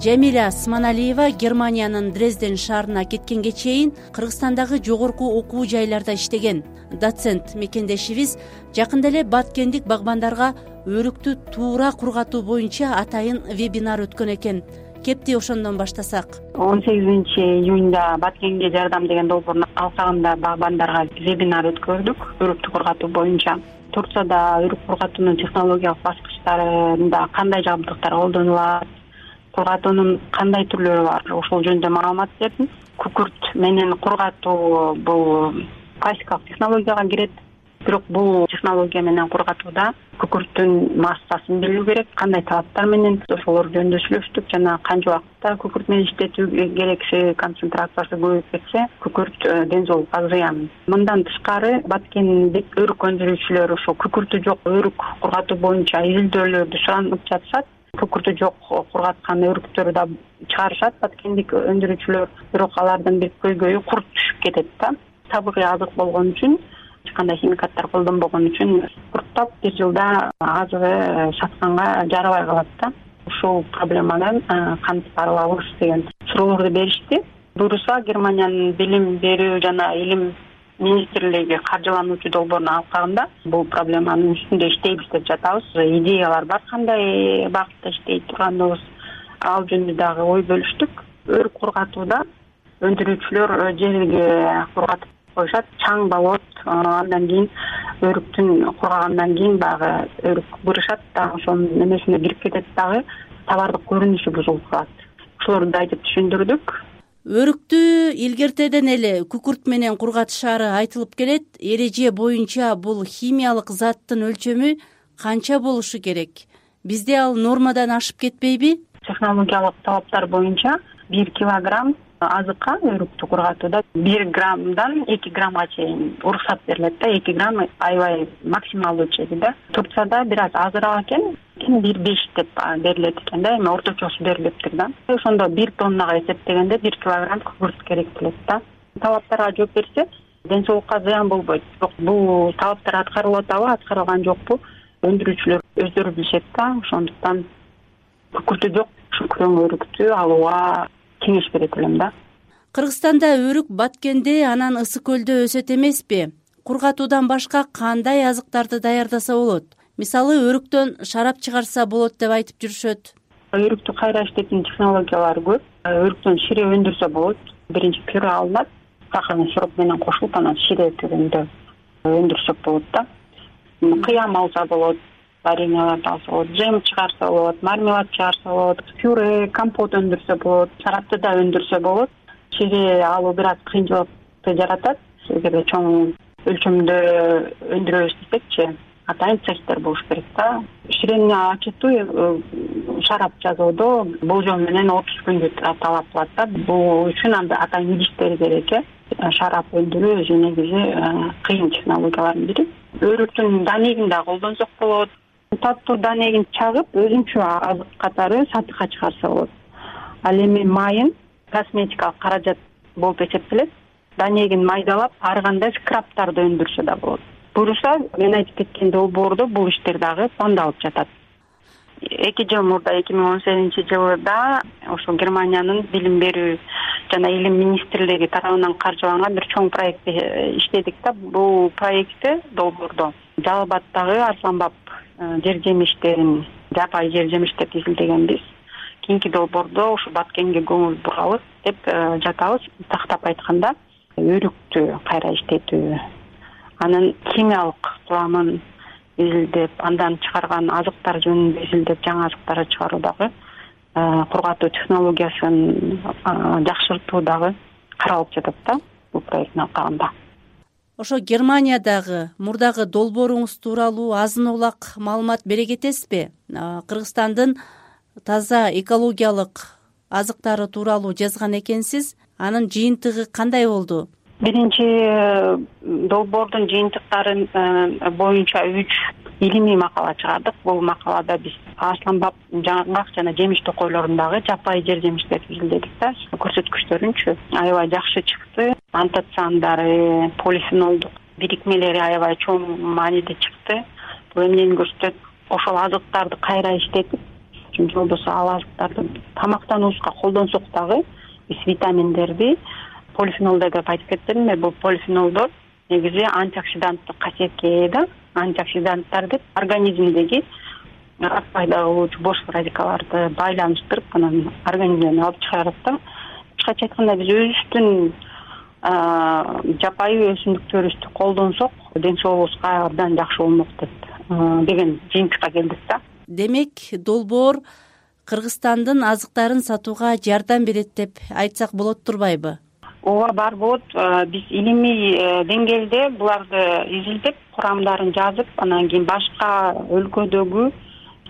жамиля сманалиева германиянын дрезден шаарына кеткенге чейин кыргызстандагы жогорку окуу жайларда иштеген доцент мекендешибиз жакында эле баткендик багбандарга өрүктү туура кургатуу боюнча атайын вебинар өткөн экен. Кепти ошондон баштасак. Он сегизинчи июньда баткенге жардам деген долбоордун алкагында багбандарга вебинар өткөрдүк өрүктү кургатуу боюнча. Турцияда өрүк кургатуунун технологиялык баскычтарында кандай жабдыктар колдонулат кургатуунун кандай түрлөрү бар? Ошол жөнүндө маалымат бердим. Күкүрт менен кургатуу бул классикалык технологияга кирет. Бирок бул технология менен кургатууда күкүрттүн массасын билүү керек. Кандай талаптар менен ошолор жөнүндө сүйлөштүк жана канча убакытта күкүрт менен иштетүү керекси концентрациясы көбөйүп кетсе күкүрт ден соолукка зыян мындан тышкары баткендик өрүк өндүрүүчүлөр ошол күкүртү жок өрүк кургатуу боюнча изилдөөлөрдү суранып жатышат күкүртү жок кургаткан өрүктөрдү да чыгарышат. Баткендик өндүрүүчүлөр бирок алардын бир көйгөйү курт түшүп кетет да. Табигый азык болгон үчүн эч кандай химикаттар колдонбогон үчүн курттап бир жылда азыгы сатканга жарабай калат да. Ушул проблемадан э, кантип арылабыз деген суроолорду беришти. Буюрса германиянын билим берүү жана илим министрлиги каржылануучу долбоорунун алкагында бул проблеманын үстүндө иштейбиз деп жатабыз. Идеялар бар кандай багытта иштей турганыбыз. Ал жөнүндө дагы ой бөлүштүк. Өрүк кургатууда өндүрүүчүлөр жерге кургатып коюшат. Чаң болот андан кийин өрүктүн кургагандан кийин баягы өрүк бырышат дагы ошонун эмесине кирип кетет дагы товардык көрүнүшү бузулуп калат. Ушулорду да айтып түшүндүрдүк өрүктү илгертеден эле күкүрт менен кургатышаары айтылып келет. Эреже боюнча бул химиялык заттын өлчөмү канча болушу керек? Бизде ал нормадан ашып кетпейби? Технологиялык талаптар боюнча бир килограмм азыкка өрүктү кургатууда бир граммдан эки граммга чейин уруксат берилет да эки грамм аябай максималдуу чеги да. Турцияда бир аз азыраак экен бир беш деп берилет экен да эми орточосу берилиптир да. Ошондо бир тоннага эсептегенде бир килограмм күкүрт керектелет да. Талаптарга жооп берсе ден соолукка зыян болбойт. Бирок бул талаптар аткарылып атабы аткарылган жокпу. Өндүрүүчүлөр өздөрү билишет да ошондуктан күкүртү жок. Ушул күрөң өрүктү алууга кеңеш берет элем да. Кыргызстанда өрүк баткенде анан ысык көлдө өсөт эмеспи. Кургатуудан башка кандай азыктарды даярдаса болот? Мисалы өрүктөн шарап чыгарса болот деп айтып жүрүшөт. Өрүктү кайра иштетүүнүн технологиялары көп. Өрүктөн шире өндүрсө болот. Биринчи пюре алынат. Сахарный сироп менен кошулуп анан шире түрүндө өндүрсөк болот да. Кыям алса болот вареньяларды алса болот джем чыгарса болот мармелад чыгарса болот пюре компот өндүрсө болот шарапты да өндүрсө болот. Шире алуу бир аз кыйынчылыкты жаратат. Эгерде чоң өлчөмдө өндүрөбүз десекчи атайын цехтер болуш керек да. Ширени ачытуу э, шарап жасоодо болжол менен отуз күндү талап кылат да. Бул үчүн анда атайын идиштер керек э. Шарап өндүрүү өзү негизи э, кыйын технологиялардын бири өрүктүн данегин да колдонсок болот таттуу данегин чагып өзүнчө азык катары сатыкка чыгарса болот. Ал эми майын косметикалык каражат болуп эсептелет. Данегин майдалап ар кандай скрабтарды өндүрсө да болот. Буюрса мен айтып кеткен долбоордо бул иштер дагы пландалып жатат. Эки жыл мурда эки миң он сегизинчи жылда ошол германиянын билим берүү жана илим министрлиги тарабынан каржыланган бир чоң проектти иштедик да. Бул проектти долбоордо жалал абаддагы арслан баб Э, жер жемиштерин жапайы жер жемиштерди изилдегенбиз кийинки долбоордо ушул баткенге көңүл бурабыз деп э, жатабыз тактап айтканда өрүктү кайра иштетүү. Анын химиялык курамын изилдеп андан чыгарган азыктар жөнүндө изилдеп жаңы азыктарды чыгаруу дагы э, кургатуу технологиясын жакшыртуу дагы каралып жатат да бул проекттин алкагында ошо германиядагы мурдагы долбооруңуз тууралуу азын улак маалымат бере кетесизби? Кыргызстандын таза экологиялык азыктары тууралуу жазган экенсиз анын жыйынтыгы кандай болду? Биринчи э, долбоордун жыйынтыктары э, боюнча үч илимий макала чыгардык. Бул макалада биз арсланбап жаңгак жана жемиш токойлорундагы жапайы жер жемиштерди изилдедик да. Көрсөткүчтөрүнчү. Аябай жакшы чыкты антоциандары полифенолдук бирикмелери аябай чоң мааниде чыкты. Бул эмнени көрсөтөт? Ошол азыктарды кайра иштетип же болбосо ал азыктарды тамактануубузга колдонсок дагы биз витаминдерди полифенолдор деп айтып кетпедимби бул полифенолдор негизи антиоксиданттык касиетке ээ да? Антиоксиданттар деп организмдеги рак пайда кылуучу бош радикалдарды байланыштырып анан организмден алып чыгарат да кыскача айтканда биз өзүбүздүн жапайы өсүмдүктөрүбүздү колдонсок ден соолугубузга абдан жакшы болмок деп деген жыйынтыкка келдик да демек долбоор кыргызстандын азыктарын сатууга жардам берет деп айтсак болот турбайбы? Ооба бар болот. Биз илимий э, деңгээлде буларды изилдеп курамдарын жазып анан кийин башка өлкөдөгү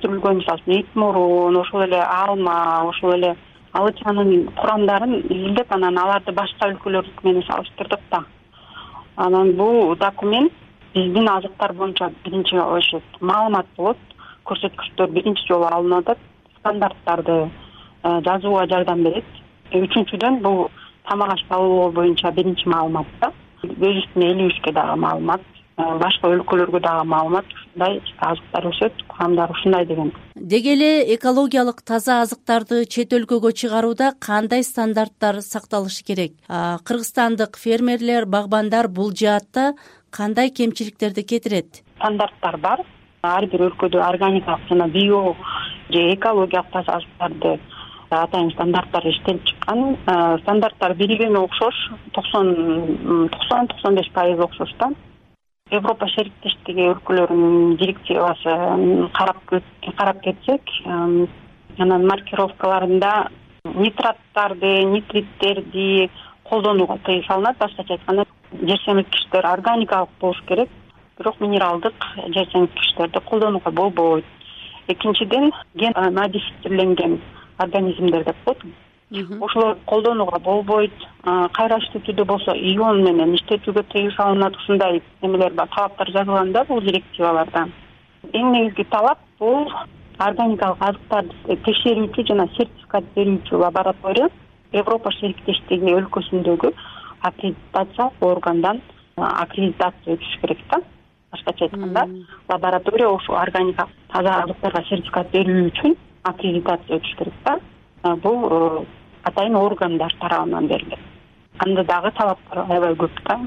мисалы үчүн ит мурун ошол эле алма ошол эле алычанын курамдарын изилдеп анан аларды башка өлкөлөрдүкү менен салыштырдык да. Анан бул документ биздин азыктар боюнча биринчи ошо маалымат болот. Көрсөткүчтөр биринчи жолу алынып атат стандарттарды э, жазууга жардам берет. Үчүнчүдөн бул тамак аш талоолор боюнча биринчи маалымат да. Өзүбүздүн элибизге дагы маалымат э, башка өлкөлөргө дагы маалымат ушундай азыктар өсөт курамдары ушундай деген. Деги эле экологиялык таза азыктарды чет өлкөгө чыгарууда кандай стандарттар сакталышы керек? Кыргызстандык фермерлер багбандар бул жаатта кандай кемчиликтерди кетирет? Стандарттар бар. Ар бир өлкөдө органикалык жана био же экологиялык таза азыктарды атайын стандарттар иштелип чыккан. Стандарттар бири бирине окшош токсон токсон токсон беш пайыз окшош да европа шериктештиги өлкөлөрүнүн директивасы карап кетсек анан маркировкаларында нитраттарды нитриттерди колдонууга тыюу салынат. Башкача айтканда жер семирткичтер органикалык болуш керек бирок минералдык жер семирткичтерди колдонууга болбойт. Экинчиден ген модифицирленген организмдер деп коет ошолорду колдонууга болбойт. Кайра иштетүүдө болсо ион менен иштетүүгө тыюу салынат. Ушундай немелер бар талаптар жазылган да бул директиваларда. Эң негизги талап бул органикалык азыктарды текшерүүчү жана сертификат берүүчү лаборатория европа шериктештиги өлкөсүндөгү аккредитациялык органдан аккредитация өтүш керек да. Башкача айтканда лаборатория ушул органикалык таза азыктарга сертификат берүү үчүн аккредитация өтүш керек да. Бул э, атайын органдар тарабынан берилет. Анда дагы талаптар аябай көп да.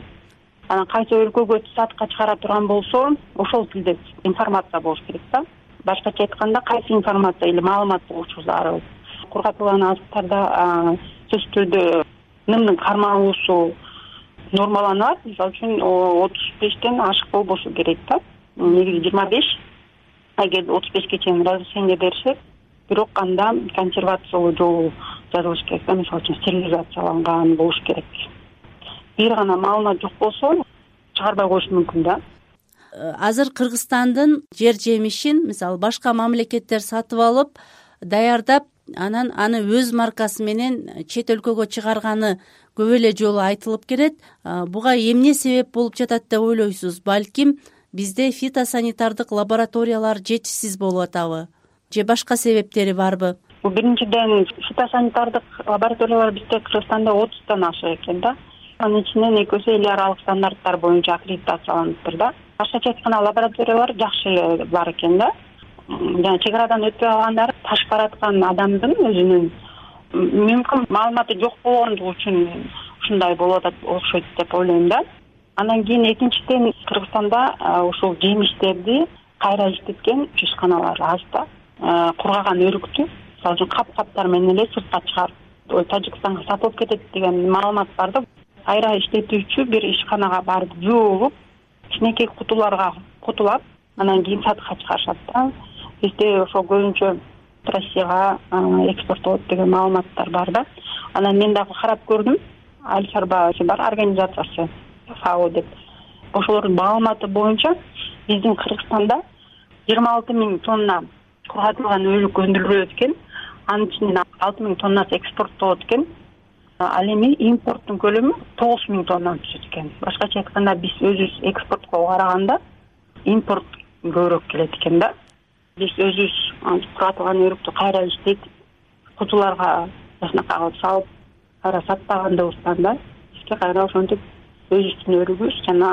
Анан кайсы өлкөгө сатыкка чыгара турган болсо ошол тилде информация болуш керек да. Башкача айтканда кайсы информация или маалымат болушу зарыл кургатылган азыктарда сөзсүз түрдө нымдын кармалуусу нормаланат. Мисалы үчүн отуз бештен ашык болбошу керек да. Негизи жыйырма беш. Эгер отуз бешке чейин разрешение беришет. Бирок анда консервациялоо жолу жазылыш керек да. Мисалы үчүн стерилизацияланган болуш керек. Бир гана маалымат жок болсо чыгарбай коюшу мүмкүн да. Э, азыр кыргызстандын жер жемишин мисалы башка мамлекеттер сатып алып даярдап анан аны өз маркасы менен чет өлкөгө чыгарганы көп эле жолу айтылып келет. Буга эмне себеп болуп жатат деп ойлойсуз балким бизде фитосанитардык лабораториялар жетишсиз болуп атабы же башка себептери барбы биринчиден фитосанитардык лабораториялар бизде кыргызстанда отуздан ашык экен да. Анын ичинен экөөсү эл аралык стандарттар боюнча аккредитацияланыптыр да. Башкача айтканда лабораториялар жакшы эле бар экен да. Жана чек арадан өтпөй калгандары ташып бараткан адамдын өзүнүн мүмкүн маалыматы жок болгондугу үчүн ушундай болуп атат окшойт деп ойлойм да. Андан кийин экинчиден кыргызстанда ушул жемиштерди кайра иштеткен ишканалар аз да. Кургаган өрүктү мисалы үчүн кап каптар менен эле сыртка чыгарып тажикстанга сатылып кетет деген маалымат бар да. Кайра иштетүүчү бир ишканага барып жууп кичинекей кутуларга кутулап анан кийин сатыкка чыгарышат да. Бизде ошол көбүнчө россияга экспорт болот деген маалыматтар бар да. Анан мен дагы карап көрдүм. Аль шарбасы бар организациясы фао деп. Ошолордун маалыматы боюнча биздин кыргызстанда жыйырма алты миң тонна кургатылган өлүк өндүрүлөт экен анын ичинен алты миң тоннасы экспорттолот экен. Ал эми импорттун көлөмү тогуз миң тоннаны түзөт экен. Башкача айтканда биз өзүбүз экспортко караганда импорт көбүрөөк келет экен да. Биз өзүбүз кургатылган өрүктү кайра иштетип кутуларга жакшынакай кылып салып кайра сатпагандыгыбыздан да бизге кайра ошентип өзүбүздүн өрүгүбүз жана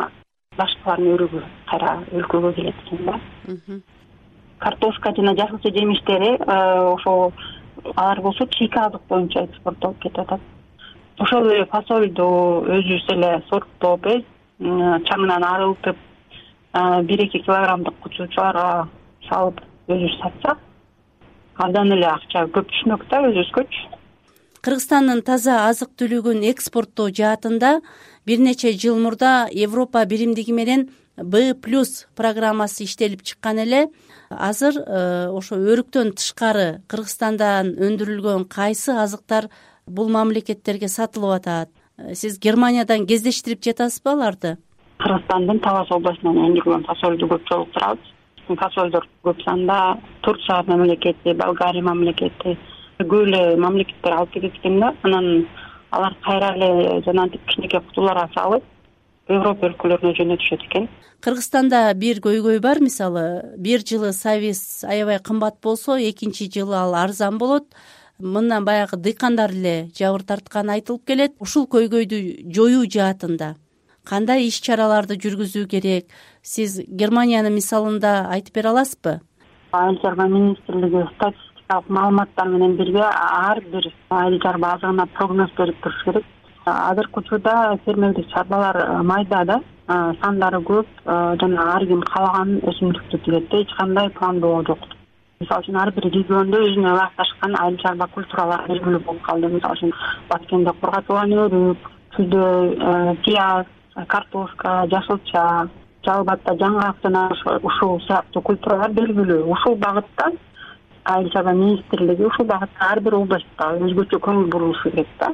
башкалардын өрүгү кайра өлкөгө келет экен да. Картошка жана жашылча жемиштери ошол алар болсо чийки азык боюнча экспорттолуп кетип атат ошол эле фасолду өзүбүз эле сорттоп э чаңынан арылтып бир эки килограммдык кучуучуларга салып өзүбүз сатсак абдан эле акча көп түшмөк да өзүбүзгөчү кыргызстандын таза азык түлүгүн экспорттоо жаатында бир нече жыл мурда европа биримдиги менен б плюс программасы иштелип чыккан эле. Азыр э, ошо өрүктөн тышкары кыргызстандан өндүрүлгөн кайсы азыктар бул мамлекеттерге сатылып атат? Э, сиз германиядан кездештирип жатасызбы аларды? Кыргызстандын талас областынан өндүрүлгөн фасолду көп жолуктурабыз фасолдор көп санда турция мамлекети болгария мамлекети көп эле мамлекеттер алып кетет экен да анан алар кайра эле жанагынтип кичинекей кутуларга салып европа өлкөлөрүнө жөнөтүшөт экен. Кыргызстанда бир көйгөй бар мисалы бир жылы сабиз аябай кымбат болсо экинчи жылы ал арзан болот. Мындан баягы дыйкандар эле жабыр тартканы айтылып келет. Ушул көйгөйдү жоюу жаатында кандай иш чараларды жүргүзүү керек? Сиз германиянын мисалында айтып бере аласызбы? Айыл чарба министрлиги статистикалык маалыматтар менен бирге ар бир айыл чарба азыгына прогноз берип туруш керек. Азыркы учурда фермердик чарбалар майда да сандары көп жана ар ким каалаган өсүмдүктү тигет да эч кандай пландоо жок. Мисалы үчүн ар бир региондо өзүнө ылайыкташкан айыл чарба культуралар белгилүү болуп калды. Мисалы үчүн баткенде кургатылган өрүк чүйдө э, пияз картошка жашылча жалал абадда жаңгак жана ушул сыяктуу культуралар белгилүү. Ушул багытта айыл чарба министрлиги ушул багытта ар бир областта өзгөчө көңүл бурушу керек да.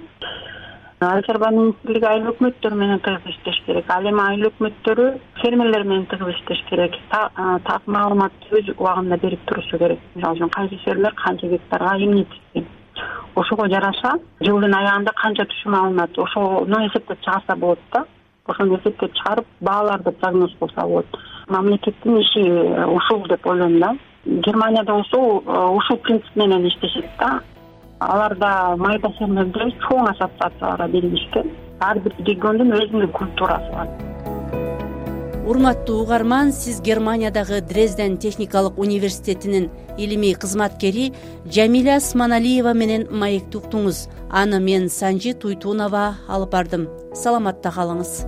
Айыл чарба министрлиги айыл өкмөттөрү менен тыгыз иштеш керек. Ал эми айыл өкмөттөрү фермерлер менен тыгыз иштеш керек. Так маалыматты өз убагында берип турушу керек. Мисалы үчүн кайсы фермер канча гектарга эмне тикти ошого жараша жылдын аягында канча түшүм алынат? Ошону эсептеп чыгарса болот да. Ошону эсептеп чыгарып бааларды прогноз кылса болот. Мамлекеттин иши ушул деп ойлойм да германияда болсо ушул принцип менен иштешет да. Аларда майда фермердер чоң ассоциацияларга биригишкен ар бир региондун өзүнүн культурасы бар. Урматтуу угарман сиз германиядагы дрезден техникалык университетинин илимий кызматкери жамиля сманалиева менен маекти уктуңуз аны мен санжи туйтунова алып бардым. Саламатта калыңыз